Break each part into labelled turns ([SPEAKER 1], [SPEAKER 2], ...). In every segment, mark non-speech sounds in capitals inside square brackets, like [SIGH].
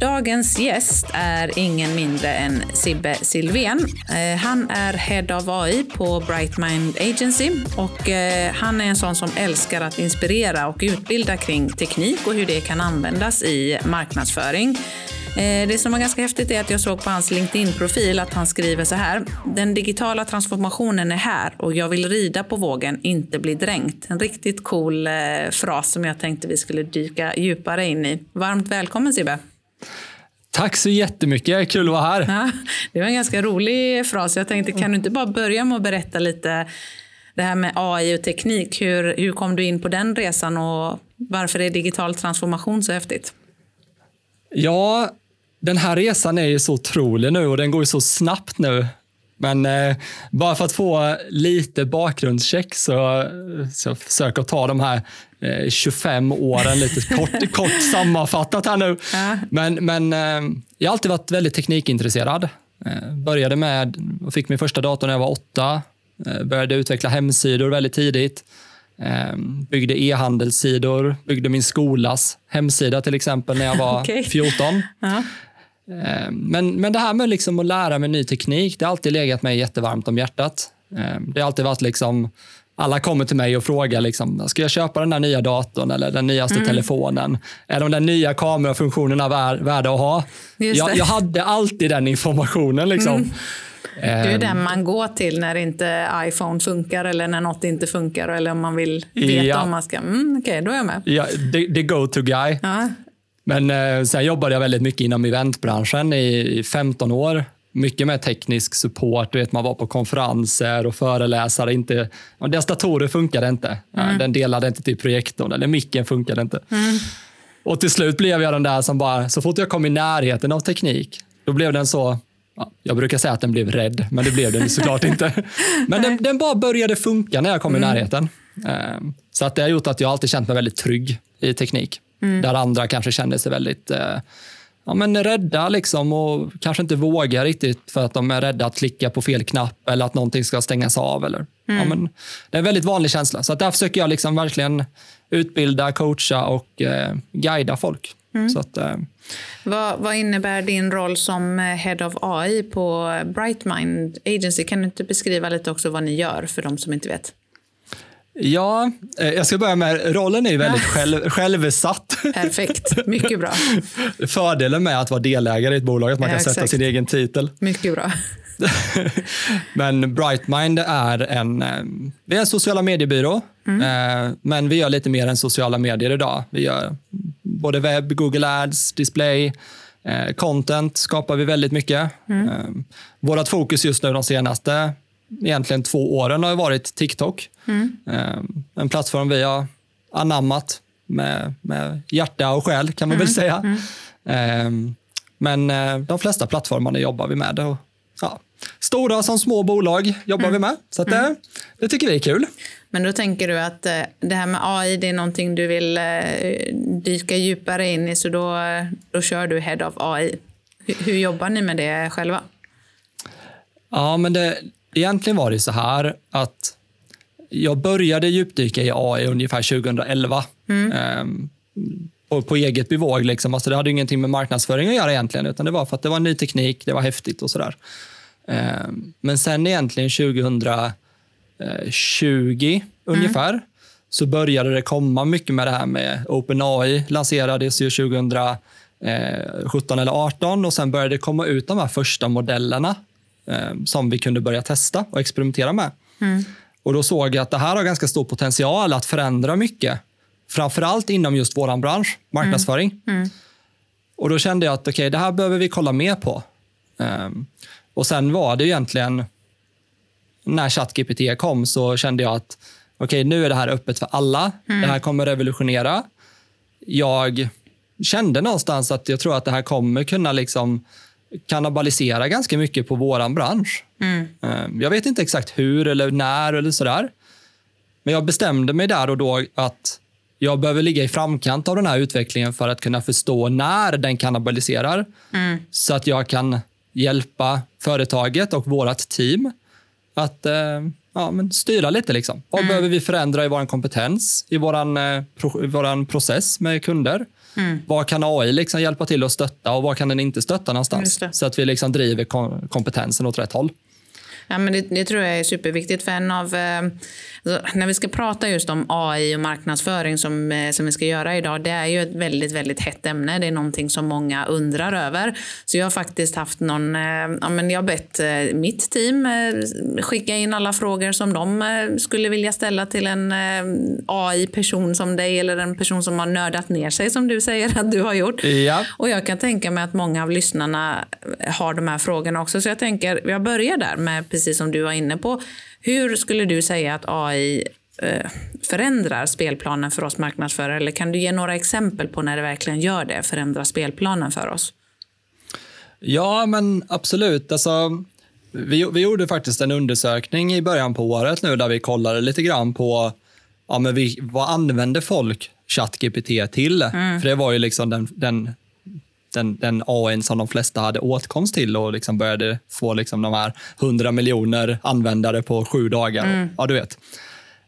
[SPEAKER 1] Dagens gäst är ingen mindre än Sibbe Silvén. Eh, han är Head of AI på Brightmind Agency och eh, han är en sån som älskar att inspirera och utbilda kring teknik och hur det kan användas i marknadsföring. Eh, det som var ganska häftigt är att jag såg på hans LinkedIn-profil att han skriver så här. Den digitala transformationen är här och jag vill rida på vågen, inte bli dränkt. En riktigt cool fras som jag tänkte vi skulle dyka djupare in i. Varmt välkommen Sibbe!
[SPEAKER 2] Tack så jättemycket, kul att vara här.
[SPEAKER 1] Ja, det var en ganska rolig fras. Jag tänkte, kan du inte bara börja med att berätta lite det här med AI och teknik. Hur, hur kom du in på den resan och varför är digital transformation så häftigt?
[SPEAKER 2] Ja, den här resan är ju så otrolig nu och den går ju så snabbt nu. Men eh, bara för att få lite bakgrundscheck så, så jag försöker ta de här eh, 25 åren lite [LAUGHS] kort, kort sammanfattat här nu. Ja. Men, men eh, jag har alltid varit väldigt teknikintresserad. Eh, började med och fick min första dator när jag var åtta. Eh, började utveckla hemsidor väldigt tidigt. Eh, byggde e-handelssidor, byggde min skolas hemsida till exempel när jag var [LAUGHS] okay. 14. Ja. Ehm, men, men det här med liksom att lära mig ny teknik, det har alltid legat mig jättevarmt om hjärtat. Ehm, det har alltid varit liksom, alla kommer till mig och frågar, liksom, ska jag köpa den där nya datorn eller den nyaste mm. telefonen? Är de där nya kamerafunktionerna vär, värda att ha? Jag, jag, hade alltid den informationen. Liksom. Mm.
[SPEAKER 1] Det är den ehm. man går till när inte iPhone funkar eller när något inte funkar eller om man vill veta ja. om man ska... Mm, Okej, okay, då är jag med.
[SPEAKER 2] Ja, the, the go-to guy. Ja. Men eh, sen jobbade jag väldigt mycket inom eventbranschen i 15 år. Mycket med teknisk support. Du vet, man var på konferenser och föreläsare. Inte, deras datorer funkade inte. Mm. Den delade inte till projektorn eller micken funkade inte. Mm. Och till slut blev jag den där som bara, så fort jag kom i närheten av teknik, då blev den så jag brukar säga att den blev rädd, men det blev den såklart inte. [LAUGHS] Men den, den, bara började funka när jag kom mm. i närheten. Ehm, så att det har gjort att jag alltid känt mig väldigt trygg i teknik. Mm. Där andra kanske känner sig väldigt eh, ja, men rädda liksom och kanske inte vågar riktigt för att de är rädda att klicka på fel knapp eller att någonting ska stängas av. Eller, mm. ja, men det är en väldigt vanlig känsla. Så att där försöker jag liksom verkligen utbilda, coacha och eh, guida folk. Mm. Så att, eh,
[SPEAKER 1] vad, vad, innebär din roll som Head of AI på Brightmind Agency? Kan du inte beskriva lite också vad ni gör för de som inte vet?
[SPEAKER 2] Ja, eh, jag ska börja med, rollen är ju väldigt själv, självsatt.
[SPEAKER 1] Perfekt, mycket bra. [LAUGHS]
[SPEAKER 2] Fördelen med att vara delägare i ett bolag är att man ja, kan exakt. sätta sin egen titel.
[SPEAKER 1] Mycket bra. [LAUGHS]
[SPEAKER 2] men Brightmind är en, eh, vi är en sociala mediebyrå, mm. Eh, men vi gör lite mer än sociala medier idag. Vi gör både webb, Google Ads, display, content skapar vi väldigt mycket. Mm. Vårt fokus just nu de senaste egentligen två åren har varit TikTok. Mm. Ehm, en plattform vi har anammat med, med hjärta och själ kan man mm. väl säga. Mm. Ehm, men eh, de flesta plattformarna jobbar vi med. Och, ja, stora som små bolag jobbar vi mm. med. Så det, mm. det tycker vi är kul.
[SPEAKER 1] Men då tänker du att eh, det här med AI det är någonting du vill eh, dyka djupare in i så då, då kör du Head of AI. Hur, hur jobbar ni med det själva?
[SPEAKER 2] Ja, men det, egentligen var det så här att jag började djupdyka i AI ungefär 2011. Mm. Ehm, på, på, eget bevåg. Liksom. Alltså det hade ingenting med marknadsföring att göra egentligen, utan det var för att det var ny teknik, det var häftigt och sådär. Ehm, men sen egentligen 2020 mm. ungefär, så började det komma mycket med det här med OpenAI. lanserades ju 2017 eller 2018 och sen började det komma ut de här första modellerna eh, som vi kunde börja testa och experimentera med. Mm. Och Då såg jag att det här har ganska stor potential att förändra mycket. Framförallt inom just vår bransch, marknadsföring. Mm. Mm. Och Då kände jag att okay, det här behöver vi kolla mer på. Um, och Sen var det egentligen, när ChatGPT kom så kände jag att okay, nu är det här öppet för alla. Mm. Det här kommer revolutionera. Jag kände någonstans att jag tror att det här kommer kunna liksom kannibalisera ganska mycket på vår bransch. Mm. Ehm, jag vet inte exakt hur eller när eller sådär. Men jag bestämde mig där och då att jag behöver ligga i framkant av den här utvecklingen för att kunna förstå när den kannibaliserar. Mm. Så att jag kan hjälpa företaget och vårt team att eh, ja, men styra lite. Liksom. Vad mm. behöver vi förändra i vår kompetens, i vår eh, pro, process med kunder? Mm. Vad kan AI liksom hjälpa till att stötta och vad kan den inte stötta någonstans? Så att vi liksom driver kompetensen åt rätt håll.
[SPEAKER 1] Ja, men det, det, tror jag är superviktigt. För en av, eh, alltså, när vi ska prata just om AI och marknadsföring som, eh, som vi ska göra idag, det är ju ett väldigt, väldigt hett ämne. Det är någonting som många undrar över. Så jag har faktiskt haft någon, eh, ja, men jag har bett mitt team skicka in alla frågor som de skulle vilja ställa till en AI-person som dig eller en person som har nördat ner sig som du säger att du har gjort.
[SPEAKER 2] Ja.
[SPEAKER 1] Och jag kan tänka mig att många av lyssnarna har de här frågorna också. Så jag tänker, jag börjar där med precis som du var inne på. Hur skulle du säga att AI eh, förändrar spelplanen för oss marknadsförare? Eller kan du ge några exempel på när det verkligen gör det, förändrar spelplanen för oss?
[SPEAKER 2] Ja, men absolut. Alltså, vi, vi gjorde faktiskt en undersökning i början på året nu där vi kollade lite grann på ja, men vi, vad använder folk ChatGPT till? Mm. För det var ju liksom den, den den, den AI som de flesta hade åtkomst till och liksom började få liksom de här 100 miljoner användare på sju dagar. Mm. Ja, du vet.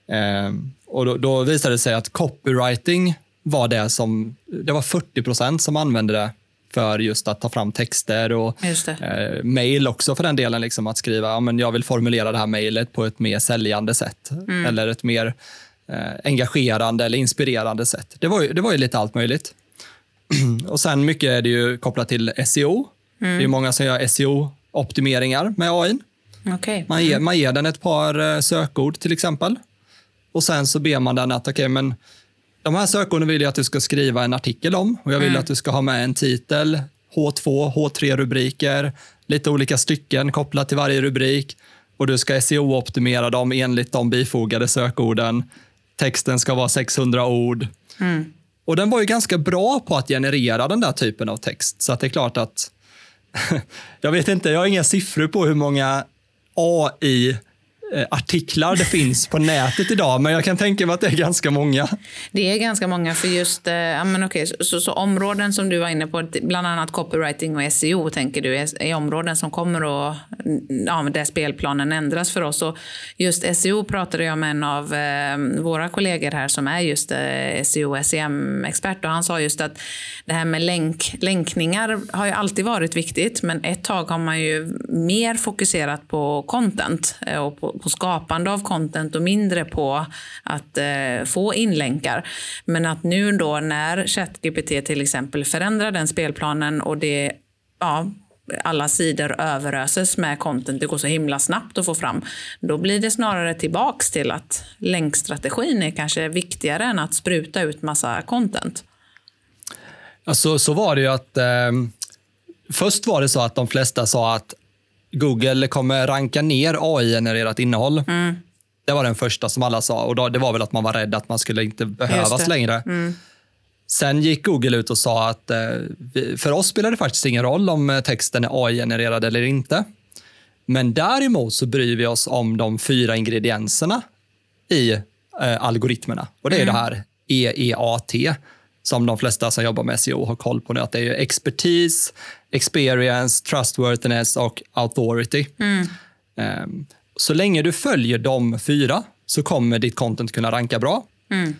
[SPEAKER 2] Eh, och då, då, visade det sig att copywriting var det som... Det var 40 procent som använde det för just att ta fram texter och eh, mejl också för den delen. Liksom, att skriva ja, men jag vill formulera det här mejlet på ett mer säljande sätt mm. eller ett mer eh, engagerande eller inspirerande sätt. Det var ju, det var ju lite allt möjligt. [CLEARS THROAT] och sen mycket är det ju kopplat till SEO. Mm. Det är många som gör SEO-optimeringar med AI.
[SPEAKER 1] Okay.
[SPEAKER 2] Man, ger, man ger den ett par eh, sökord till exempel. Och sen så ber man den att okay, men de här sökorden vill jag att du ska skriva en artikel om och jag vill mm. att du ska ha med en titel, H2, H3-rubriker, lite olika stycken kopplat till varje rubrik och du ska SEO-optimera dem enligt de bifogade sökorden. Texten ska vara 600 ord. Mm. Och den var ju ganska bra på att generera den där typen av text. Så att det är klart att, [LAUGHS] jag vet inte, jag har inga siffror på hur många AI Eh, artiklar det finns på nätet idag, men jag kan tänka mig att det är ganska många.
[SPEAKER 1] Det är ganska många, för just eh, ja, men okay, så, så, områden som du var inne på, bland annat copywriting och SEO, tänker du, är, är områden som kommer att, mm, ja, där spelplanen ändras för oss. Och just SEO pratade jag med en av eh, våra kollegor här som är just eh, SEO, SEM-expert och han sa just att det här med länk, länkningar har ju alltid varit viktigt, men ett tag har man ju mer fokuserat på content eh, och på, på skapande av content och mindre på att eh, få inlänkar. Men att nu då när ChatGPT till exempel förändrar den spelplanen och det ja, alla sidor överöses med content, det går så himla snabbt att få fram, då blir det snarare tillbaks till att länkstrategin är kanske viktigare än att spruta ut massa content.
[SPEAKER 2] Alltså, så var det ju att eh, först var det så att de flesta sa att Google kommer ranka ner AI-genererat innehåll. Mm. Det var den första som alla sa och då, det var väl att man var rädd att man skulle inte behövas längre. Mm. Sen gick Google ut och sa att eh, för oss spelar det faktiskt ingen roll om eh, texten är AI-genererad eller inte. Men däremot så bryr vi oss om de fyra ingredienserna i eh, algoritmerna. Och Det är mm. det här EEAT som de flesta som jobbar med SEO har koll på nu. Att det är expertis, experience, trustworthiness och authority. Mm. Um, så länge du följer de fyra så kommer ditt content kunna ranka bra. Mm.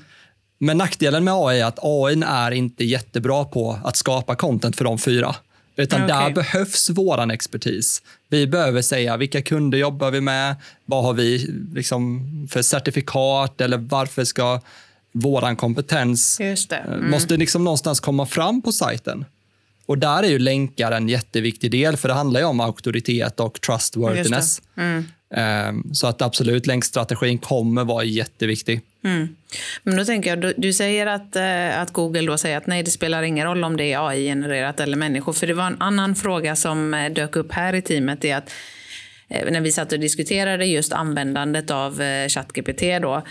[SPEAKER 2] Men nackdelen med AI är att AI är inte jättebra på att skapa content för de fyra. Utan okay. där behövs vår expertis. Vi behöver säga vilka kunder jobbar vi med? Vad har vi liksom för certifikat? Eller varför ska vår kompetens
[SPEAKER 1] eh,
[SPEAKER 2] mm. måste liksom någonstans komma fram på sajten. Och där är ju länkar en jätteviktig del, för det handlar ju om auktoritet och trustworthiness. Mm. Um, så att absolut, länkstrategin kommer vara jätteviktig. Mm.
[SPEAKER 1] Men då tänker jag, du, du säger att, uh, att Google då säger att nej, det spelar ingen roll om det är AI-genererat eller människor. För det var en annan fråga som uh, dök upp här i teamet. Är att när vi satt och diskuterade just användandet av ChatGPT då,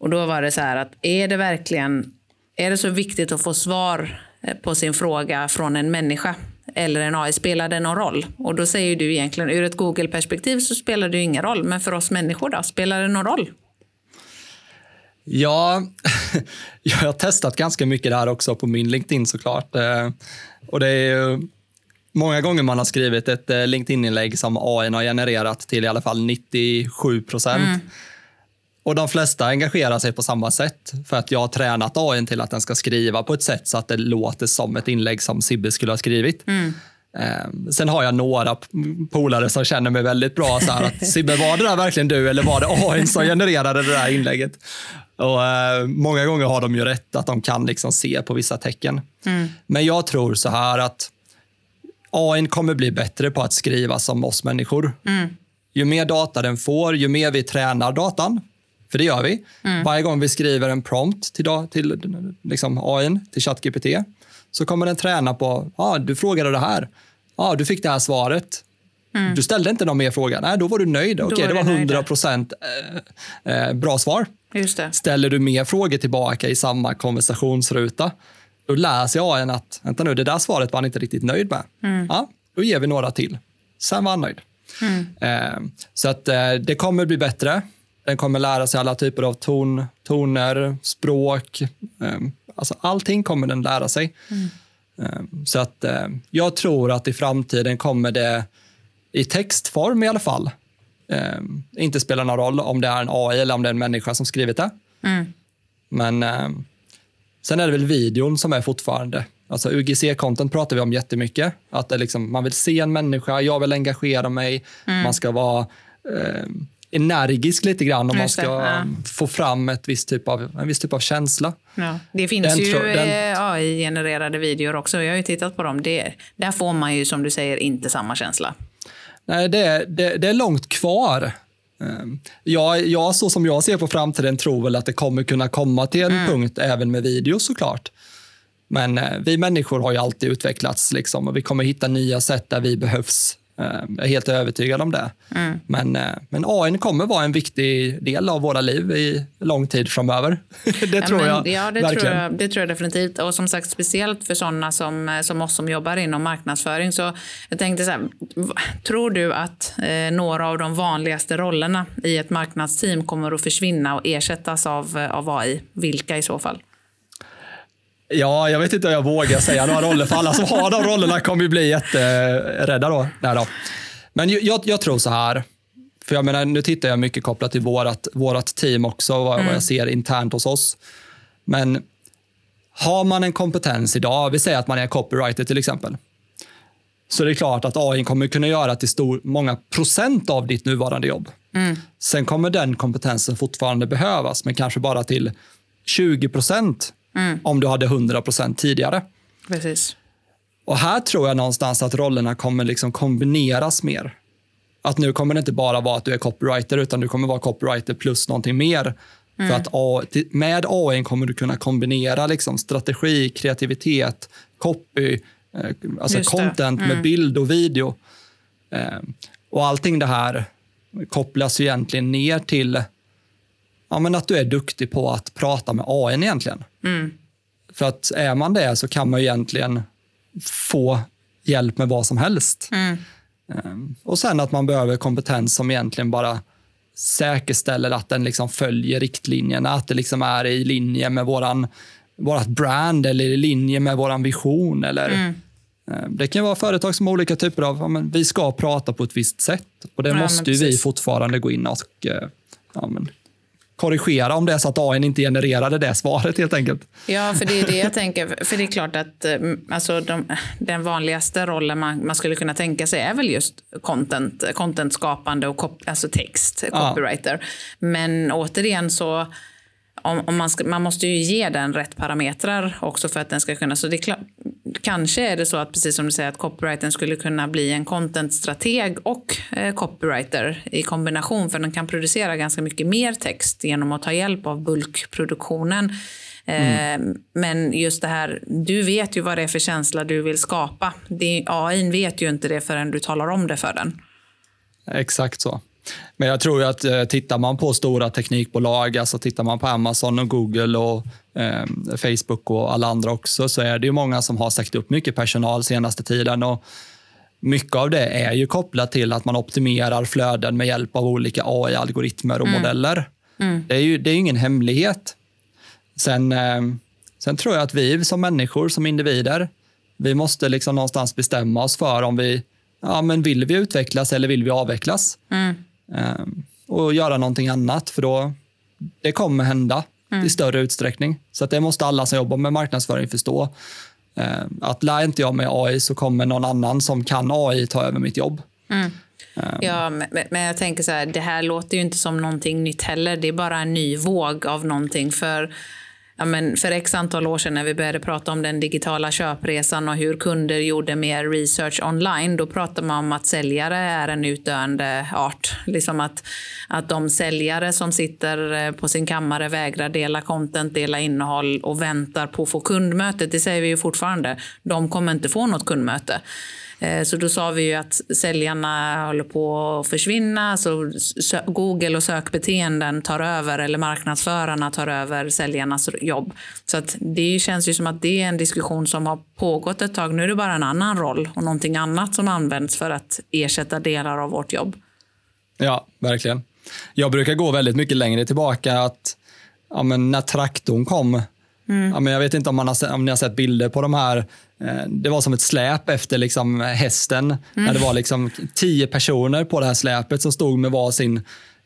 [SPEAKER 1] och då var det så här att är det verkligen är det så viktigt att få svar eh, på sin fråga från en människa eller en AI, spelar det någon roll? Och då säger du egentligen ur ett Google-perspektiv så spelar det ingen roll, men för oss människor då, spelar det någon roll?
[SPEAKER 2] Ja, [LAUGHS] jag har testat ganska mycket där också på min LinkedIn såklart. Eh, och det är många gånger man har skrivit ett eh, LinkedIn-inlägg som AI har genererat till i alla fall 97 procent. Mm. Och de flesta engagerar sig på samma sätt för att jag har tränat AI till att den ska skriva på ett sätt så att det låter som ett inlägg som Sibbe skulle ha skrivit. Mm. Eh, sen har jag några polare som känner mig väldigt bra. Så att, [LAUGHS] Sibbe, var det där verkligen du eller var det AI som genererade det där inlägget? Och, eh, många gånger har de ju rätt, att de kan liksom se på vissa tecken. Mm. Men jag tror så här att AI kommer bli bättre på att skriva som oss människor. Mm. Ju mer data den får, ju mer vi tränar datan, för det gör vi. Mm. Varje gång vi skriver en prompt till, till liksom AI, till ChatGPT, så kommer den träna på, ah, du frågade det här, ah, du fick det här svaret. Mm. Du ställde inte någon mer fråga. Nej, då var du nöjd. Okej, det var 100 procent eh, eh, bra svar. Ställer du mer frågor tillbaka i samma konversationsruta, då lär sig AI att vänta nu, det där svaret var han inte riktigt nöjd med. Mm. Ja, då ger vi några till. Sen var han nöjd. Mm. Eh, så att eh, det kommer bli bättre. Den kommer lära sig alla typer av ton, toner, språk. Eh, alltså allting kommer den lära sig. Mm. Eh, så att eh, jag tror att i framtiden kommer det i textform i alla fall inte spela någon roll om det är en AI eller om det är en människa som skrivit det. Mm. Men sen är det väl videon som är fortfarande Alltså UGC-content pratar vi om jättemycket. Att det liksom, man vill se en människa, jag vill engagera mig, mm. man ska vara eh, energisk lite grann om man ska ja. få fram ett visst typ av, en viss typ av känsla.
[SPEAKER 1] Ja. Det finns den, ju den... AI-genererade videor också. Jag har ju tittat på dem. Det, där får man ju som du säger inte samma känsla.
[SPEAKER 2] Nej, det, det, det är långt kvar. Ehm, jag, jag, så som jag ser på framtiden, tror väl att det kommer kunna komma till en mm. punkt även med video såklart. Men eh, vi människor har ju alltid utvecklats liksom, och vi kommer hitta nya sätt där vi behövs Eh, jag är helt övertygad om det. Mm. Men, eh, men AI kommer vara en viktig del av våra liv i lång tid framöver. [LAUGHS] det tror ja, men,
[SPEAKER 1] jag ja, det verkligen. Tror jag, det tror jag definitivt. Och som sagt, speciellt för sådana som, eh, som oss som jobbar inom marknadsföring. Så jag tänkte så här, tror du att eh, några av de vanligaste rollerna i ett marknadsteam kommer att försvinna och ersättas av, av AI? Vilka i så fall?
[SPEAKER 2] Ja, jag vet inte om jag vågar säga några roller, för alla som har de rollerna kommer ju bli jätterädda då. Nej då. Men jag, jag tror så här, för jag menar, nu tittar jag mycket kopplat till vårt vårat team också, vad, mm. vad jag ser internt hos oss. Men har man en kompetens idag, vi säger att man är copywriter till exempel, så det är klart att AI kommer kunna göra till stor, många procent av ditt nuvarande jobb. Mm. Sen kommer den kompetensen fortfarande behövas, men kanske bara till 20 procent mm. om du hade 100% tidigare.
[SPEAKER 1] Precis.
[SPEAKER 2] Och här tror jag någonstans att rollerna kommer liksom kombineras mer. Att nu kommer det inte bara vara att du är copywriter, utan du kommer vara copywriter plus någonting mer. Mm. För att med AI kommer du kunna kombinera liksom strategi, kreativitet, copy, eh, alltså content mm. med bild och video. Eh, och allting det här kopplas egentligen ner till ja, men att du är duktig på att prata med AI egentligen. Mm. För att är man det så kan man egentligen få hjälp med vad som helst. Mm. Um, och sen att man behöver kompetens som egentligen bara säkerställer att den liksom följer riktlinjerna, att det liksom är i linje med våran, vårat brand eller i linje med vår vision. Eller, mm. um, det kan vara företag som har olika typer av, ja, men vi ska prata på ett visst sätt och det ja, måste vi fortfarande gå in och uh, ja, men, korrigera om det är så att AI inte genererade det svaret helt enkelt.
[SPEAKER 1] Ja, för det är det jag tänker. För det är klart att eh, alltså, de, den vanligaste rollen man, man, skulle kunna tänka sig är väl just content, contentskapande och kop, alltså text, copywriter. Ja. Men återigen så om, om man, ska, man måste ju ge den rätt parametrar också för att den ska kunna... Så det är kanske är det så att precis som du säger att copywritern skulle kunna bli en contentstrateg och eh, copywriter i kombination för den kan producera ganska mycket mer text genom att ta hjälp av bulkproduktionen. Mm. Eh, men just det här, du vet ju vad det är för känsla du vill skapa. AI vet ju inte det förrän du talar om det för den.
[SPEAKER 2] Exakt så. Men jag tror att eh, tittar man på stora teknikbolag, alltså tittar man på Amazon och Google och eh, Facebook och alla andra också, så är det ju många som har sagt upp mycket personal senaste tiden. Och mycket av det är ju kopplat till att man optimerar flöden med hjälp av olika AI-algoritmer och mm. modeller. Mm. Det, är ju, det är ingen hemlighet. Sen, eh, sen tror jag att vi som människor, som individer, vi måste liksom någonstans bestämma oss för om vi ja, men vill vi utvecklas eller vill vi avvecklas. Mm. Eh, och göra någonting annat, för då det kommer hända mm. i större utsträckning. Så att det måste alla som jobbar med marknadsföring förstå. Eh, att lär inte jag mig AI så kommer någon annan som kan AI ta över mitt jobb. Mm.
[SPEAKER 1] Um. Ja, men jag tänker så här, det här låter ju inte som någonting nytt heller. Det är bara en ny våg av någonting. För ja, men för x antal år sedan när vi började prata om den digitala köpresan och hur kunder gjorde mer research online, då pratade man om att säljare är en utdöende art. Liksom att, att de säljare som sitter eh, på sin kammare vägrar dela content, dela innehåll och väntar på att få kundmöte, det säger vi ju fortfarande, de kommer inte få något kundmöte. Eh, så då sa vi ju att säljarna håller på att försvinna. Så Google och sökbeteenden tar över eller marknadsförarna tar över säljarnas jobb. Så att det känns ju som att det är en diskussion som har pågått ett tag. Nu är det bara en annan roll och någonting annat som används för att ersätta delar av vårt jobb.
[SPEAKER 2] Ja, verkligen. Jag brukar gå väldigt mycket längre tillbaka. att ja, men När traktorn kom, Mm. Ja, men jag vet inte om, man har, om ni har sett bilder på de här. Eh, det var som ett släp efter liksom hästen. Mm. När det var liksom tio personer på det här släpet som stod med varsin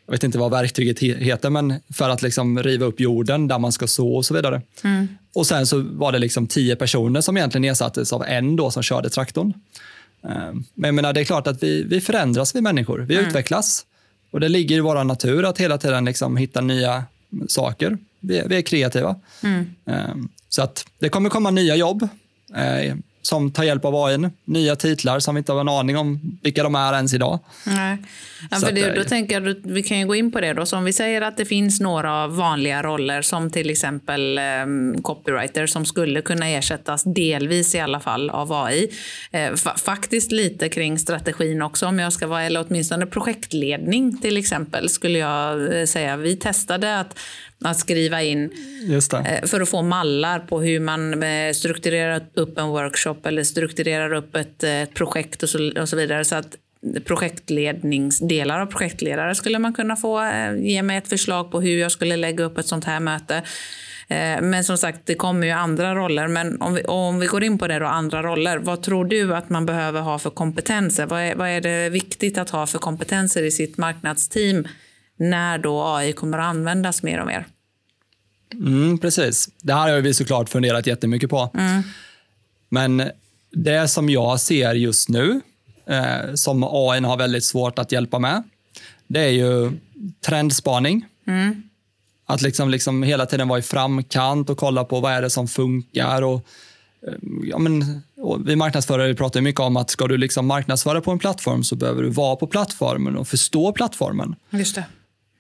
[SPEAKER 2] jag vet inte vad verktyget heter, men för att liksom riva upp jorden där man ska så och så vidare. Mm. Och sen så var det liksom tio personer som egentligen ersattes av en då som körde traktorn. Eh, men jag menar, det är klart att vi, vi förändras, vi människor. Vi mm. utvecklas. Och det ligger i vår natur att hela tiden liksom hitta nya saker vi, vi är kreativa. Mm. Ehm, så att det kommer komma nya jobb eh, som tar hjälp av AI. Nya titlar som vi inte har en aning om vilka de är ens idag.
[SPEAKER 1] Nej. Ja, för det, då tänker jag, vi kan ju gå in på det. Då. Så om vi säger att det finns några vanliga roller som till exempel eh, copywriter som skulle kunna ersättas delvis i alla fall av AI. Eh, faktiskt lite kring strategin också om jag ska vara, eller åtminstone projektledning till exempel skulle jag eh, säga. Vi testade att att skriva in eh, för att få mallar på hur man eh, strukturerar upp en workshop eller strukturerar upp ett, ett eh, projekt och så, och så vidare. Så att projektledningsdelar av projektledare skulle man kunna få ge mig ett förslag på hur jag skulle lägga upp ett sånt här möte. Men som sagt, det kommer ju andra roller. Men om vi, om vi går in på det då, andra roller. Vad tror du att man behöver ha för kompetenser? Vad är, vad är det viktigt att ha för kompetenser i sitt marknadsteam när då AI kommer att användas mer och mer?
[SPEAKER 2] Mm, precis. Det här har vi såklart funderat jättemycket på. Mm. Men det som jag ser just nu, eh, som AI har väldigt svårt att hjälpa med, det är ju trendspaning. Mm. Att liksom, liksom hela tiden vara i framkant och kolla på vad är det som funkar. Och, eh, ja, men, vi marknadsförare pratar mycket om att ska du liksom marknadsföra på en plattform så behöver du vara på plattformen och förstå plattformen.
[SPEAKER 1] Just det.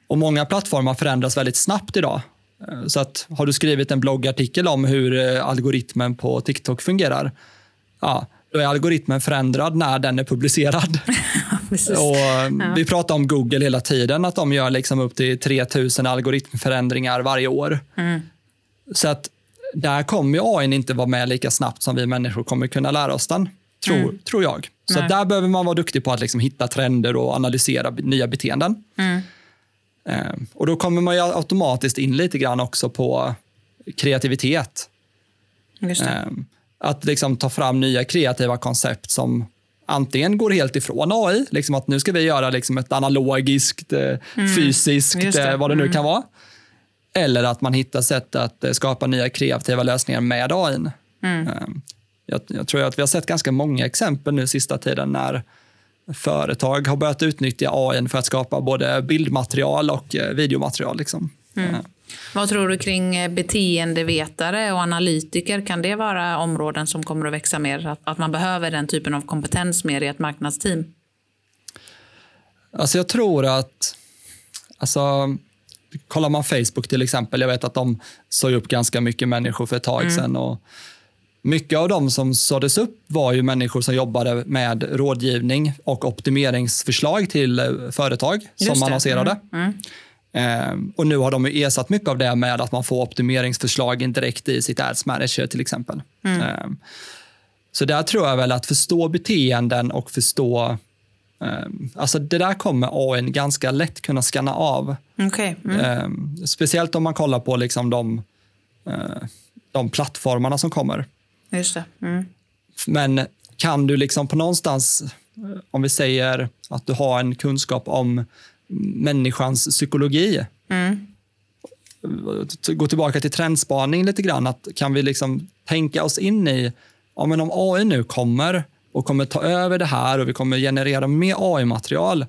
[SPEAKER 2] Och Många plattformar förändras väldigt snabbt idag. Eh, så att har du skrivit en bloggartikel om hur eh, algoritmen på TikTok fungerar, ja, då är algoritmen förändrad när den är publicerad. [LAUGHS] och eh, ja. Vi pratar om Google hela tiden, att de gör liksom upp till 3000 algoritmförändringar varje år. Mm. Så att där kommer AI inte vara med lika snabbt som vi människor kommer kunna lära oss den, tror, mm. tror jag. Så där behöver man vara duktig på att liksom hitta trender och analysera nya beteenden. Mm. Ehm, och Då kommer man automatiskt in lite grann också på kreativitet. Ehm, att liksom ta fram nya kreativa koncept som antingen går helt ifrån AI, liksom att nu ska vi göra liksom ett analogiskt, eh, mm. fysiskt, det. Eh, vad det nu mm. kan vara. Eller att man hittar sätt att eh, skapa nya kreativa lösningar med AI. Mm. Ehm, jag, jag, tror att vi har sett ganska många exempel nu sista tiden när företag har börjat utnyttja AI för att skapa både bildmaterial och eh, videomaterial. Liksom. Mm.
[SPEAKER 1] Vad tror du kring eh, beteendevetare och analytiker? Kan det vara områden som kommer att växa mer? Att, att man behöver den typen av kompetens mer i ett marknadsteam?
[SPEAKER 2] Alltså jag tror att... Alltså, kollar man Facebook till exempel, jag vet att de såg upp ganska mycket människor för ett tag mm. sedan. Och mycket av de som såddes upp var ju människor som jobbade med rådgivning och optimeringsförslag till eh, företag Just som annonserade. Mm. Mm. Eh, och nu har de ersatt mycket av det med att man får optimeringsförslag direkt i sitt Ads Manager till exempel. Mm. Eh, så där tror jag väl att förstå beteenden och förstå Um, alltså det där kommer AI ganska lätt kunna scanna av.
[SPEAKER 1] Okay. Mm.
[SPEAKER 2] Speciellt om man kollar på liksom de, uh, de plattformarna som kommer.
[SPEAKER 1] Just det. Mm.
[SPEAKER 2] Men kan du liksom på någonstans, om vi säger att du har en kunskap om människans psykologi. Mm. Gå tillbaka till trendspaning lite grann. Att kan vi liksom tänka oss in i, ja, men om AI nu kommer och kommer ta över det här och vi kommer generera mer AI-material.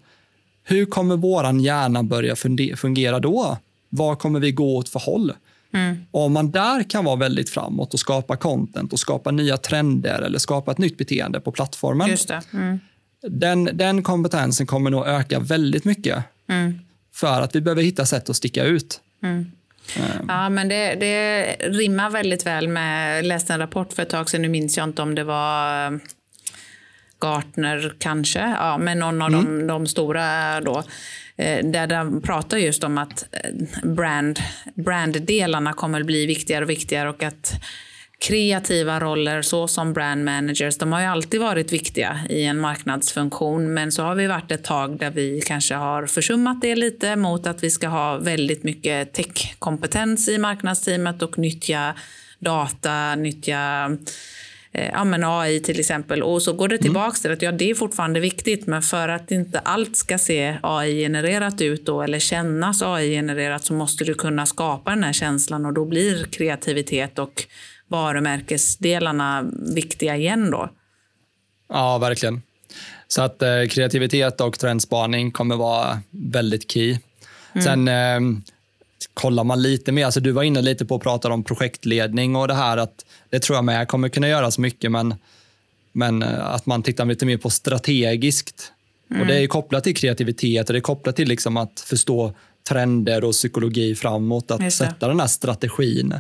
[SPEAKER 2] Hur kommer vår hjärna börja fungera då? Var kommer vi gå åt för håll? Mm. om man där kan vara väldigt framåt och skapa content och skapa nya trender eller skapa ett nytt beteende på plattformen.
[SPEAKER 1] Just mm.
[SPEAKER 2] den, den kompetensen kommer nog öka väldigt mycket. Mm. För att vi behöver hitta sätt att sticka ut.
[SPEAKER 1] Mm. Um. Ja, men det, det rimmar väldigt väl med, jag läste en rapport för ett tag sedan, nu minns jag inte om det var eh, Gartner kanske, ja, men någon av mm. de, de stora då Eh, Eh, där de pratar just om att eh, brand, branddelarna kommer att bli viktigare och viktigare och att kreativa roller såsom brand managers, de har ju alltid varit viktiga i en marknadsfunktion. Men så har vi varit ett tag där vi kanske har försummat det lite mot att vi ska ha väldigt mycket techkompetens i marknadsteamet och nyttja data, nyttja ja, men AI till exempel. Och så går det tillbaka mm. till att ja, det är fortfarande viktigt, men för att inte allt ska se AI-genererat ut då, eller kännas AI-genererat så måste du kunna skapa den här känslan och då blir kreativitet och varumärkesdelarna viktiga igen då.
[SPEAKER 2] Ja, verkligen. Så att eh, kreativitet och trendspaning kommer vara väldigt key. Mm. Sen eh, kollar man lite mer, alltså du var inne lite på att prata om projektledning och det här att det tror jag med kommer kunna göras mycket men, men eh, att man tittar lite mer på strategiskt. Mm. Och Det är kopplat till kreativitet och det är kopplat till liksom att förstå trender och psykologi framåt. Att sätta den här strategin.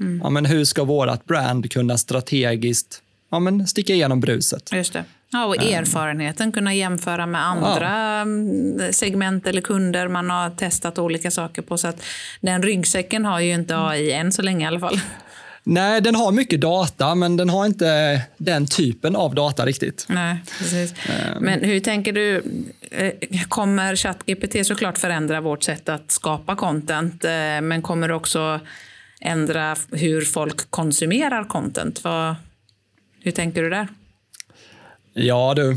[SPEAKER 2] Mm. Ja, men hur ska vårt brand kunna strategiskt ja, men sticka igenom bruset?
[SPEAKER 1] Just det. Ja, och ehm. erfarenheten, kunna jämföra med andra ja. Mm, segment eller kunder man har testat olika saker på. Så att den ryggsäcken har ju inte AI än så länge i alla fall.
[SPEAKER 2] Nej, den har mycket data, men den har inte den typen av data riktigt.
[SPEAKER 1] Nej, precis. Um. Men hur tänker du? Eh, kommer ChatGPT såklart förändra vårt sätt att skapa content, eh, men kommer det också ändra hur folk konsumerar content? Vad, hur tänker du där?
[SPEAKER 2] Ja du,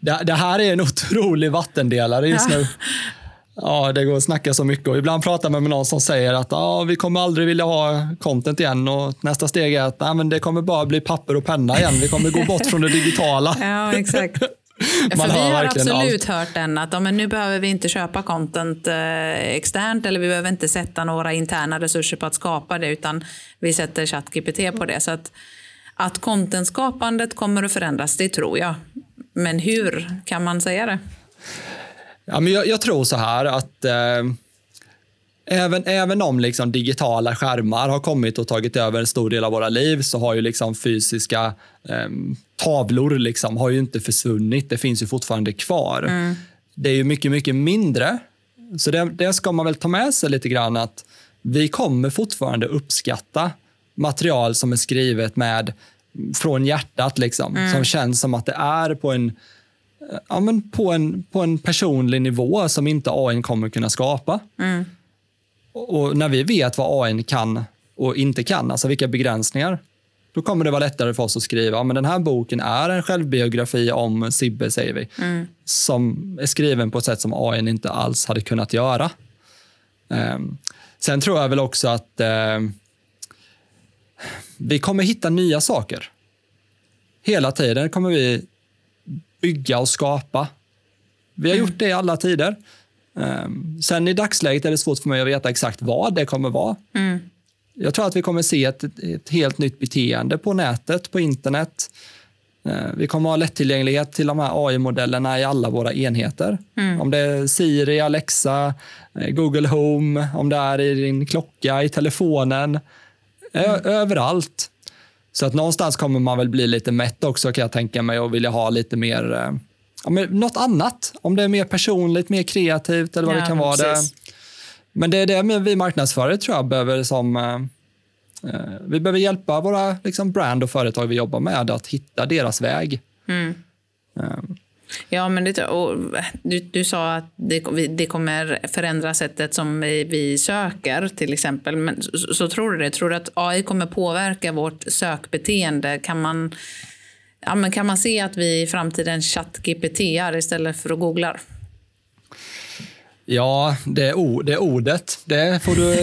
[SPEAKER 2] det, det, här är en otrolig vattendelare just ja. nu. [LAUGHS] Ja, det går att snacka så mycket och ibland pratar man med någon som säger att ah, vi kommer aldrig vilja ha content igen och nästa steg är att ah, men det kommer bara bli papper och penna igen. Vi kommer gå bort från det digitala. [LAUGHS]
[SPEAKER 1] Ja, exakt. [LAUGHS] Man För vi har absolut allt. hört den att ja, men nu behöver vi inte köpa content eh, externt eller vi behöver inte sätta några interna resurser på att skapa det utan vi sätter ChatGPT på det. Så att att contentskapandet kommer att förändras, det tror jag. Men hur kan man säga det?
[SPEAKER 2] Ja, men jag, jag tror så här att eh, även, även om liksom digitala skärmar har kommit och tagit över en stor del av våra liv så har ju liksom fysiska eh, tavlor liksom, har ju inte försvunnit. Det finns ju fortfarande kvar. Mm. Det är ju mycket, mycket mindre. Så det, det ska man väl ta med sig lite grann att vi kommer fortfarande uppskatta material som är skrivet med från hjärtat, liksom, mm. som känns som att det är på en, ja, men på, en, på en personlig nivå som inte AI kommer kunna skapa. Mm. Och, och, när vi vet vad AI kan och inte kan, alltså vilka begränsningar, då kommer det vara lättare för oss att skriva men den här boken är en självbiografi om Sibbe, säger vi, mm. som är skriven på ett sätt som AI inte alls hade kunnat göra. Um, sen tror jag väl också att uh, vi kommer hitta nya saker. Hela tiden kommer vi bygga och skapa. Vi har mm. gjort det i alla tider. Um, sen i dagsläget är det svårt för mig att veta exakt vad det kommer vara. Mm. Jag tror att vi kommer se ett, ett helt nytt beteende på nätet, på internet. Uh, vi kommer ha lättillgänglighet till de här AI-modellerna i alla våra enheter. Mm. Om det är Siri, Alexa, eh, Google Home, om det är i din klocka, i telefonen. Mm. Överallt. Så att någonstans kommer man väl bli lite mätt också kan jag tänka mig och vilja ha lite mer, eh, ja, något annat. Om det är mer personligt, mer kreativt eller vad ja, det kan vara. Det. Men det är det vi marknadsförare tror jag behöver som eh, eh, vi behöver hjälpa våra liksom, brand och företag vi jobbar med att hitta deras väg. Mm.
[SPEAKER 1] Ja, men det, du, du sa att det, det kommer förändra sättet som vi, vi söker till exempel. Men, så, så, tror du det? Tror du att AI kommer påverka vårt sökbeteende? Kan man, ja, men kan man se att vi i framtiden chatt-GPT istället för att googlar?
[SPEAKER 2] Ja, det är, o, det ordet. Det får du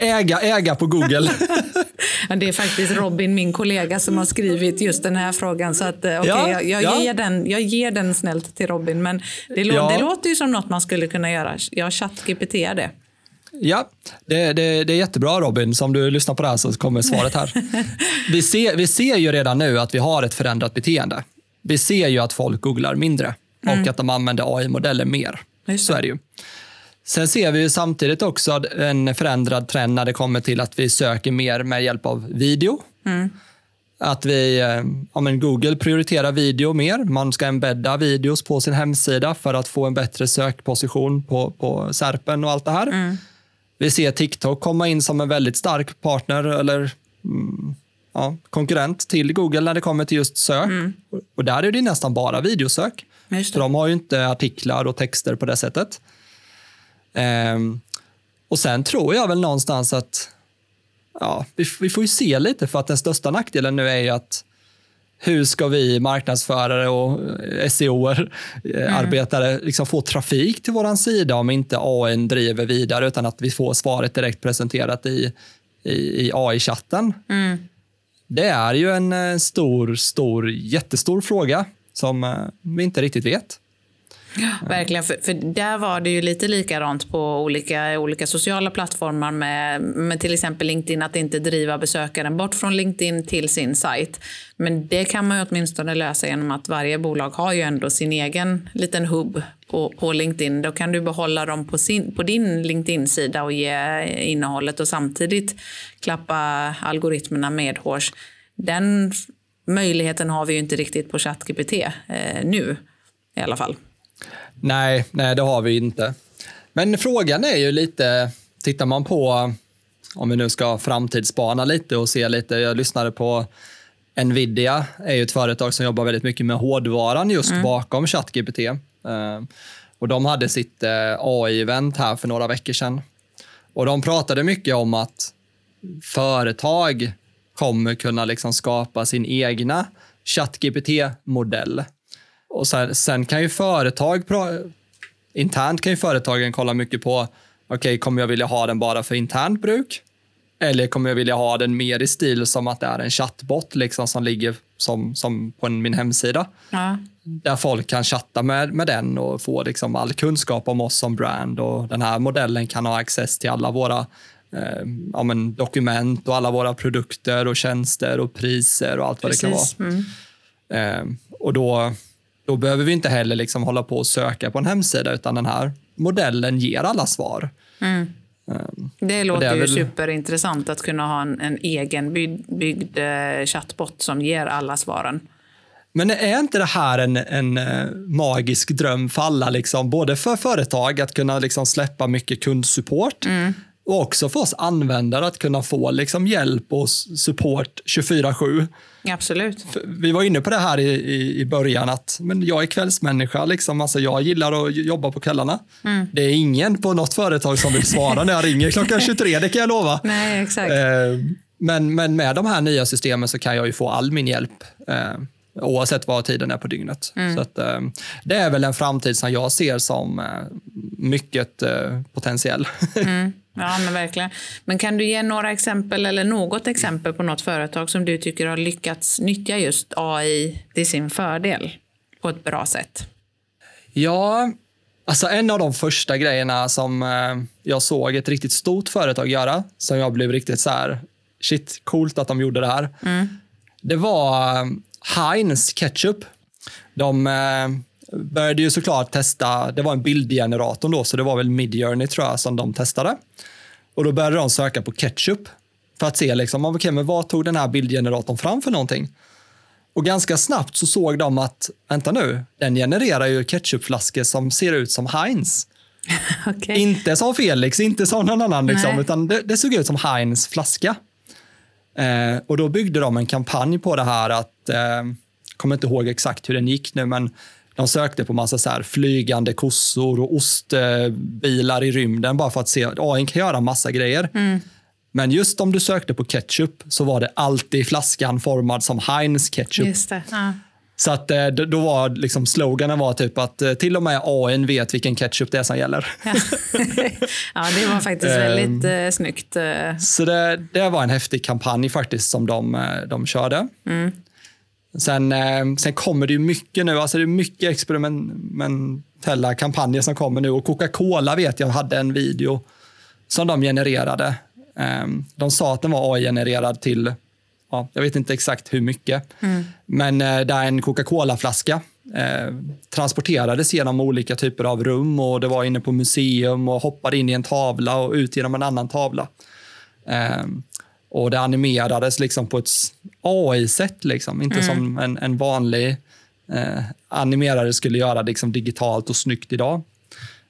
[SPEAKER 2] äga, äga på Google. [LAUGHS]
[SPEAKER 1] Det är faktiskt Robin, min kollega, som har skrivit just den här frågan. Så att, eh, okay, ja, jag, jag ja. ger den, jag ger den snällt till Robin. Men det, ja. det låter ju som något man skulle kunna göra. Jag chatt-GPT det.
[SPEAKER 2] Ja, det, det, det, är jättebra Robin. Som du lyssnar på det här så kommer svaret här. [LAUGHS] vi, ser, vi ser ju redan nu att vi har ett förändrat beteende. Vi ser ju att folk googlar mindre mm. och att de använder AI-modeller mer. Så är det ju. Sen ser vi samtidigt också en förändrad trend när det kommer till att vi söker mer med hjälp av video. Mm. Att vi, eh, ja, men Google prioriterar video mer. Man ska embedda videos på sin hemsida för att få en bättre sökposition på, på Serpen och allt det här. Mm. Vi ser TikTok komma in som en väldigt stark partner eller mm, ja, konkurrent till Google när det kommer till just sök. Mm. Och där är det nästan bara videosök. För de har ju inte artiklar och texter på det sättet. Um, och Sen tror jag väl någonstans att ja, vi, vi, får ju se lite, för att den största nackdelen nu är ju att hur ska vi marknadsförare och SEO-arbetare mm. liksom få trafik till vår sida om inte AI driver vidare utan att vi får svaret direkt presenterat i, i, i AI-chatten? Mm. Det är ju en eh, stor, stor, jättestor fråga som eh, vi inte riktigt vet.
[SPEAKER 1] Verkligen, för, för, där var det ju lite likadant på olika, olika sociala plattformar med, med till exempel LinkedIn, att inte driva besökaren bort från LinkedIn till sin sajt. Men det kan man ju åtminstone lösa genom att varje bolag har ju ändå sin egen liten hubb på, på LinkedIn. Då kan du behålla dem på, sin, på din LinkedIn-sida och ge innehållet och samtidigt klappa algoritmerna medhårs. Den möjligheten har vi ju inte riktigt på ChatGPT eh, nu i alla fall.
[SPEAKER 2] Nej, nej, det har vi inte. Men frågan är ju lite, tittar man på, om vi nu ska framtidsspana lite och se lite, jag lyssnade på Nvidia, är ju ett företag som jobbar väldigt mycket med hårdvaran just mm. bakom ChatGPT. Uh, och de hade sitt uh, AI-event här för några veckor sedan. Och de pratade mycket om att företag kommer kunna liksom skapa sin egna ChatGPT-modell. Och sen, sen, kan ju företag, internt kan ju företagen kolla mycket på, okej, okay, kommer jag vilja ha den bara för internt bruk? Eller kommer jag vilja ha den mer i stil som att det är en chattbot liksom, som ligger som, som på min hemsida? Ja. Där folk kan chatta med, med den och få liksom all kunskap om oss som brand. Och Den här modellen kan ha access till alla våra ja, men, dokument och alla våra produkter och tjänster och priser och allt Precis. vad det kan vara. Mm. Eh, och då, då behöver vi inte heller liksom hålla på och söka på en hemsida utan den här modellen ger alla svar. Mm.
[SPEAKER 1] Um, det låter det ju väl... superintressant att kunna ha en, en egen byggd, byggd eh, chattbot som ger alla svaren.
[SPEAKER 2] Men är inte det här en, en magisk dröm för alla, liksom, både för företag att kunna liksom, släppa mycket kundsupport, mm. Och också för oss användare att kunna få liksom hjälp och support 24-7.
[SPEAKER 1] Absolut.
[SPEAKER 2] Vi var inne på det här i, i, i början, att men jag är kvällsmänniska. Liksom. Alltså, jag gillar att jobba på kvällarna. Mm. Det är ingen på något företag som vill svara när jag ringer klockan [LAUGHS] 23, det kan jag lova.
[SPEAKER 1] Nej, exakt.
[SPEAKER 2] Eh, men, men med de här nya systemen så kan jag ju få all min hjälp. Eh, oavsett vad tiden är på dygnet. Mm. Så att, eh, det är väl en framtid som jag ser som eh, mycket eh, potentiell.
[SPEAKER 1] Mm. [LAUGHS] Ja, men verkligen. Men kan du ge några exempel eller något exempel på något företag som du tycker har lyckats nyttja just AI till sin fördel på ett bra sätt?
[SPEAKER 2] Ja, alltså en av de första grejerna som eh, jag såg ett riktigt stort företag göra, som jag blev riktigt så här, shit, coolt att de gjorde det här. Mm. Det var eh, Heinz Ketchup. De eh, började ju såklart testa, det var en bildgenerator då, så det var väl Midjourney tror jag som de testade. Och då började de söka på ketchup för att se liksom, okay, men vad tog den här bildgeneratorn fram för någonting. Och ganska snabbt så såg de att, vänta nu, den genererar ju ketchupflaskor som ser ut som Heinz. [LAUGHS] okay. Inte som Felix, inte som någon annan, liksom, utan det, det, såg ut som Heinz flaska. Eh, och då byggde de en kampanj på det här att eh, kommer inte ihåg exakt hur den gick nu, men de sökte på massa så flygande kossor och ostbilar i rymden bara för att se att AI kan göra massa grejer.
[SPEAKER 1] Mm.
[SPEAKER 2] Men just om du sökte på ketchup så var det alltid flaskan formad som Heinz ketchup.
[SPEAKER 1] Ja.
[SPEAKER 2] Så att eh, då var liksom sloganen var typ att eh, till och med AI vet vilken ketchup det är som gäller.
[SPEAKER 1] Ja. [LAUGHS] ja, det var faktiskt
[SPEAKER 2] Ehm.
[SPEAKER 1] väldigt eh, snyggt.
[SPEAKER 2] Så det, det var en häftig kampanj faktiskt som de, de körde. Sen, eh, sen kommer det ju mycket nu, alltså det är mycket experimentella kampanjer som kommer nu och Coca-Cola vet jag hade en video som de genererade. Eh, De sa att den var AI-genererad till, ja, jag vet inte exakt hur mycket, men eh, där en Coca-Cola-flaska eh, transporterades genom olika typer av rum och det var inne på museum och hoppade in i en tavla och ut genom en annan tavla. Ehm, och det animerades liksom på ett AI-sätt, liksom. inte som en, en vanlig eh, animerare skulle göra liksom digitalt och snyggt idag.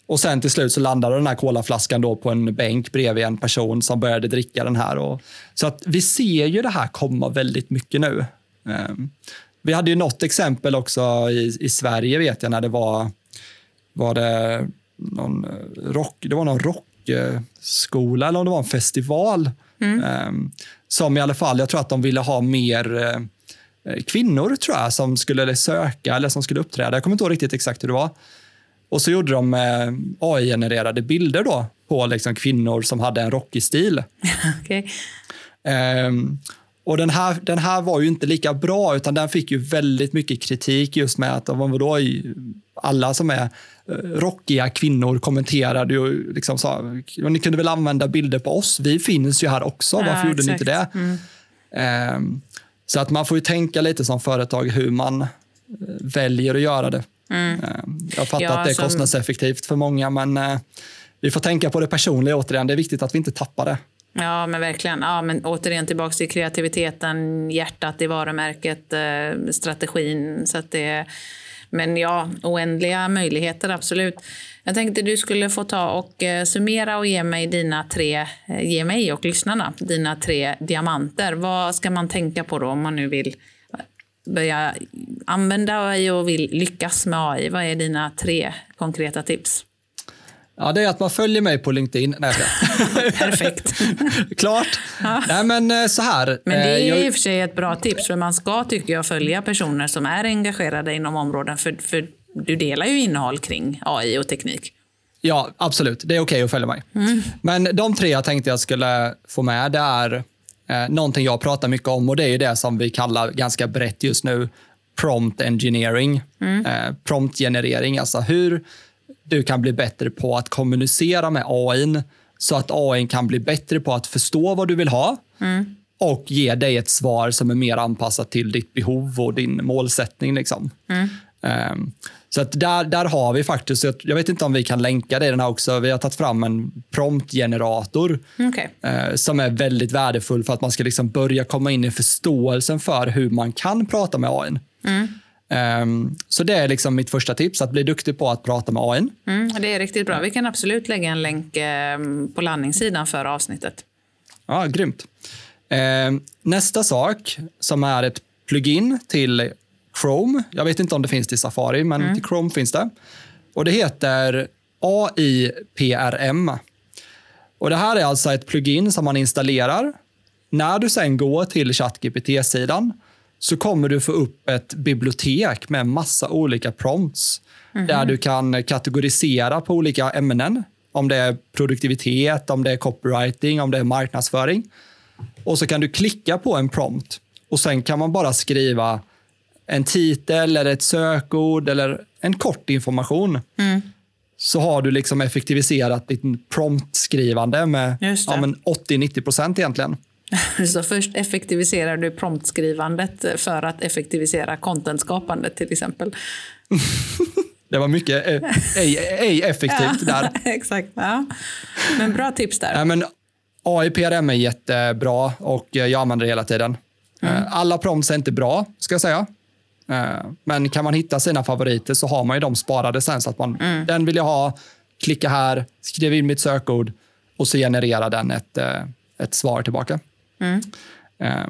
[SPEAKER 2] Och sen till slut så landade den här colaflaskan då på en bänk bredvid en person som började dricka den här. Och, så att vi ser ju det här komma väldigt mycket nu. Ehm, vi hade ju något exempel också i, i Sverige vet jag när det var, var det någon eh, rock, det var någon rockskola eller om det var en festival. Ehm, som i alla fall, jag tror att de ville ha mer eh, kvinnor tror jag som skulle söka eller som skulle uppträda. Jag kommer inte ihåg riktigt exakt hur det var. Och så gjorde de eh, AI-genererade bilder då på liksom kvinnor som hade en rockig stil. [LAUGHS]
[SPEAKER 1] Okej.
[SPEAKER 2] Och den här, den här var ju inte lika bra, utan den fick ju väldigt mycket kritik just med att vadå, alla som är eh, rockiga kvinnor kommenterade ju liksom sa, ni kunde väl använda bilder på oss, vi finns ju här också, varför
[SPEAKER 1] Ja,
[SPEAKER 2] gjorde ni inte det?
[SPEAKER 1] exakt. Mm.
[SPEAKER 2] Ehm, så att man får ju tänka lite som företag hur man eh, väljer att göra det. Ehm, jag fattar
[SPEAKER 1] Mm. Ja,
[SPEAKER 2] att det är
[SPEAKER 1] som-
[SPEAKER 2] kostnadseffektivt för många, men eh, vi får tänka på det personliga återigen. Det är viktigt att vi inte tappar det.
[SPEAKER 1] Ja, men verkligen. Ja, men återigen tillbaka till kreativiteten, hjärtat i varumärket, eh, strategin. Så att det, men ja, oändliga möjligheter, absolut. Jag tänkte du skulle få ta och eh, summera och ge mig dina tre, eh, ge mig och lyssnarna dina tre diamanter. Vad ska man tänka på då om man nu vill eh, börja använda AI och vill lyckas med AI? Vad är dina tre konkreta tips?
[SPEAKER 2] Ja, det är att man följer mig på LinkedIn. Nej, jag [LAUGHS]
[SPEAKER 1] Perfekt.
[SPEAKER 2] Klart. Nej, men eh, så här.
[SPEAKER 1] Men det
[SPEAKER 2] eh,
[SPEAKER 1] är
[SPEAKER 2] jag-
[SPEAKER 1] i och för sig ett bra tips, för man ska tycker jag följa personer som är engagerade inom områden, för, för du delar ju innehåll kring AI och teknik.
[SPEAKER 2] Ja, absolut. Det är okej att följa mig. Men de tre jag tänkte jag skulle få med, det är eh, någonting jag pratar mycket om och det är ju det som vi kallar ganska brett just nu prompt engineering. Eh, promptgenerering, alltså hur du kan bli bättre på att kommunicera med AI så att AI kan bli bättre på att förstå vad du vill ha och ge dig ett svar som är mer anpassat till ditt behov och din målsättning. Liksom. Ehm, så att där, där har vi faktiskt, jag- jag vet inte om vi kan länka det i den här också, vi har tagit fram en promptgenerator
[SPEAKER 1] Okej.
[SPEAKER 2] eh, som är väldigt värdefull för att man ska liksom börja komma in i förståelsen för hur man kan prata med AI. Ehm, så det är liksom mitt första tips, att bli duktig på att prata med AI.
[SPEAKER 1] Mm, det är riktigt bra. Vi kan absolut lägga en länk eh, på landningssidan för avsnittet.
[SPEAKER 2] Ja, grymt. Ehm, nästa sak som är ett plugin till Chrome. Jag vet inte om det finns till Safari, men till Chrome finns det. Och Det heter AIPRM. Och Det här är alltså ett plugin som man installerar. När du sen går till ChatGPT-sidan så kommer du få upp ett bibliotek med massa olika prompts där du kan kategorisera på olika ämnen. Om det är produktivitet, om det är copywriting, om det är marknadsföring. Och så kan du klicka på en prompt och sen kan man bara skriva en titel eller ett sökord eller en kort information. Så har du liksom effektiviserat ditt promptskrivande med ja, men 80-90 procent egentligen. [LAUGHS]
[SPEAKER 1] Så först effektiviserar du promptskrivandet för att effektivisera contentskapandet till exempel. [LAUGHS]
[SPEAKER 2] Det var mycket eh, ej, ej effektivt [LAUGHS] där.
[SPEAKER 1] Exakt. Ja. Men bra tips där.
[SPEAKER 2] Nej, men AIPRM är jättebra och jag använder det hela tiden. Eh, Alla prompts är inte bra, ska jag säga. Eh, Men kan man hitta sina favoriter så har man ju dem sparade sen. Så att man, Den vill jag ha, klicka här, skriv in mitt sökord och så genererar den ett, ett svar tillbaka. Eh,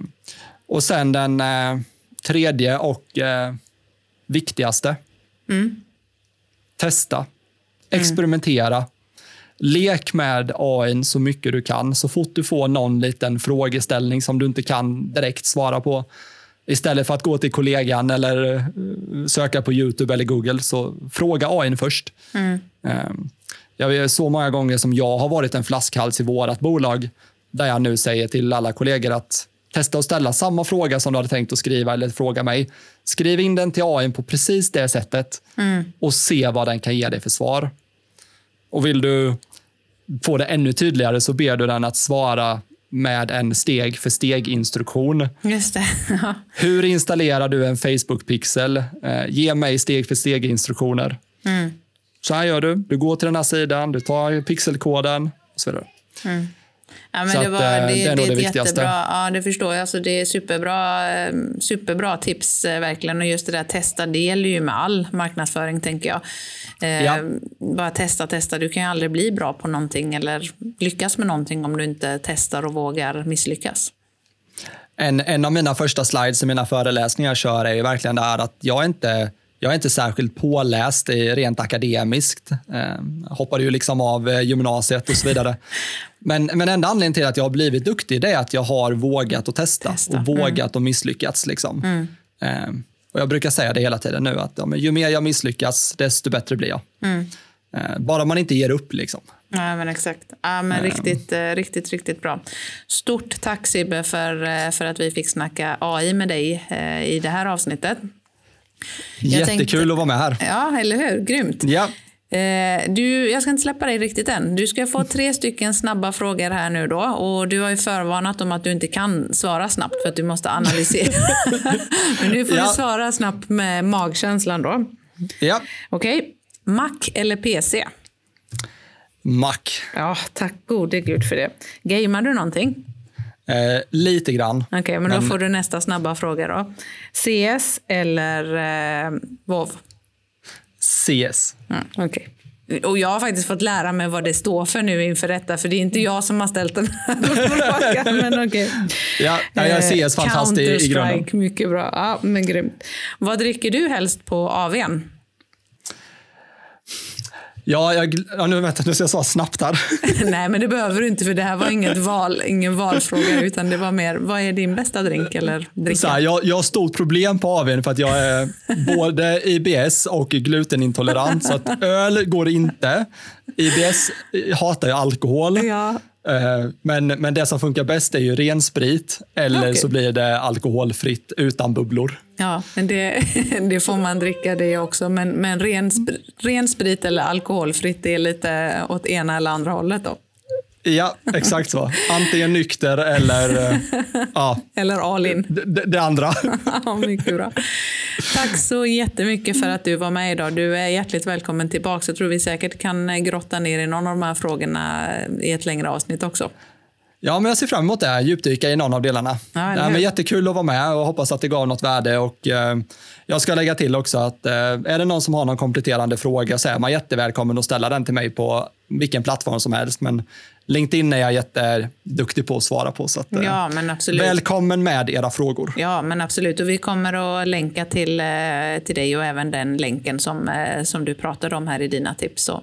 [SPEAKER 2] Och sen den eh, tredje och eh, viktigaste. Testa. Experimentera. Lek med AI så mycket du kan. Så fort du får någon liten frågeställning som du inte kan direkt svara på. Istället för att gå till kollegan eller eh, söka på Youtube eller Google, så fråga AI först. Mm. Jag vet så många gånger som jag har varit en flaskhals i vårt bolag, där jag nu säger till alla kollegor att testa att ställa samma fråga som du hade tänkt att skriva eller fråga mig. Skriv in den till AI på precis det sättet mm. och se vad den kan ge dig för svar. Och vill du få det ännu tydligare så ber du den att svara med en steg för steg-instruktion.
[SPEAKER 1] Just det. [LAUGHS]
[SPEAKER 2] Hur installerar du en Facebook-pixel? Eh, ge mig steg för steg-instruktioner. Mm. Så här gör du. Du går till den här sidan, du tar pixelkoden och så vidare. Mm.
[SPEAKER 1] Ja, men det, var, att, eh, det, det, är nog det, det viktigaste. Jättebra, ja, det förstår jag. Alltså, det är superbra, eh, superbra tips eh, verkligen. Och just det där testa, det gäller ju med all marknadsföring tänker jag. Ja. Bara testa, testa. Du kan ju aldrig bli bra på någonting eller lyckas med någonting om du inte testar och vågar misslyckas.
[SPEAKER 2] En, en av mina första slides i mina föreläsningar kör är ju verkligen det här att jag inte jag är inte särskilt påläst rent akademiskt. Eh, hoppade ju liksom av eh, gymnasiet och så vidare. [LAUGHS] Men, men enda anledningen till att jag har blivit duktig är att jag har vågat att testa, testa. och vågat mm. att misslyckats. Liksom. Mm. Eh, och jag brukar säga det hela tiden nu, att ja, ju mer jag misslyckas, desto bättre blir jag. Mm. Bara man inte ger upp. Liksom.
[SPEAKER 1] Ja, men exakt. Ja, men riktigt, riktigt, riktigt bra. Stort tack Sibbe för, för att vi fick snacka AI med dig i det här avsnittet.
[SPEAKER 2] Jättekul tänkte, att vara med här.
[SPEAKER 1] Ja, eller hur? Grymt.
[SPEAKER 2] Ja.
[SPEAKER 1] Eh, du, jag ska inte släppa dig riktigt än. Du ska få tre stycken snabba frågor här nu då. Och du har ju förvarnat om att du inte kan svara snabbt för att du måste analysera. [LAUGHS] Men nu får ja. du svara snabbt med magkänslan då.
[SPEAKER 2] Ja.
[SPEAKER 1] Okej. Okay. Mac eller PC?
[SPEAKER 2] Mac.
[SPEAKER 1] Ja, tack gode gud för det. Gamear du någonting?
[SPEAKER 2] Eh, lite grann.
[SPEAKER 1] Okej, okay, men, men, då får du nästa snabba fråga då. CS eller eh, WoW?
[SPEAKER 2] CS.
[SPEAKER 1] Mm, Okej. Okay. Och jag har faktiskt fått lära mig vad det står för nu inför detta, för det är inte jag som har ställt den här [LAUGHS] frågan. [LAUGHS] Men okay.
[SPEAKER 2] Ja, jag är CS fantastisk i grunden.
[SPEAKER 1] mycket bra. Ja, men grymt. Vad dricker du helst på AWn?
[SPEAKER 2] Ja, jag, ja nu, vänta, nu ska jag svara snabbt här. [LAUGHS]
[SPEAKER 1] Nej, men det behöver du inte för det här var inget val, ingen valfråga utan det var mer, vad är din bästa drink eller dricka?
[SPEAKER 2] Så här, jag, jag har stort problem på AWn för att jag är både IBS och glutenintolerant så att öl går inte. IBS hatar jag alkohol.
[SPEAKER 1] Ja.
[SPEAKER 2] Eh, men, men det som funkar bäst är ju ren sprit eller okay. så blir det alkoholfritt utan bubblor.
[SPEAKER 1] Ja, men det, [LAUGHS] det får man dricka det också. Men, men ren, ren sprit eller alkoholfritt det är lite åt ena eller andra hållet då?
[SPEAKER 2] Ja, exakt så. Antingen nykter eller... Eh, ja.
[SPEAKER 1] Eller all in.
[SPEAKER 2] Det, det andra. [LAUGHS]
[SPEAKER 1] ja, mycket bra. Tack så jättemycket för att du var med idag. Du är hjärtligt välkommen tillbaka. Jag tror vi säkert kan grotta ner i någon av de här frågorna i ett längre avsnitt också.
[SPEAKER 2] Ja, men jag ser fram emot det. Djupdyka i någon av delarna. Ja, det är jättekul att vara med och hoppas att det gav något värde. Och, eh, jag ska lägga till också att eh, är det någon som har någon kompletterande fråga så är man jättevälkommen att ställa den till mig på vilken plattform som helst. Men LinkedIn är jag jätteduktig på att svara på. Så att,
[SPEAKER 1] eh, ja, men absolut.
[SPEAKER 2] Välkommen med era frågor.
[SPEAKER 1] Ja, men absolut. Och vi kommer att länka till, eh, till dig och även den länken som, eh, som du pratade om här i dina tips. Så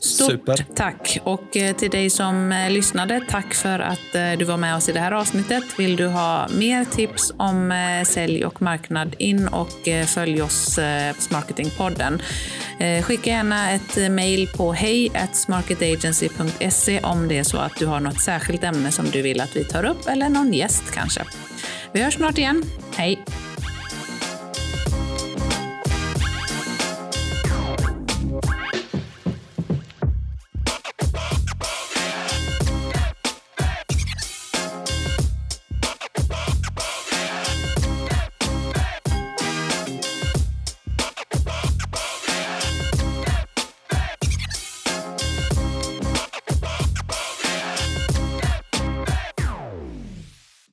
[SPEAKER 1] Stort Super. tack! Och eh, till dig som eh, lyssnade, tack för att eh, du var med oss i det här avsnittet. Vill du ha mer tips om sälj och marknad, in och följ oss på Smarketingpodden. Skicka gärna ett mejl på hej smarketagency.se om det är så att du har något särskilt ämne som du vill att vi tar upp eller någon gäst kanske. Vi hörs snart igen. Hej!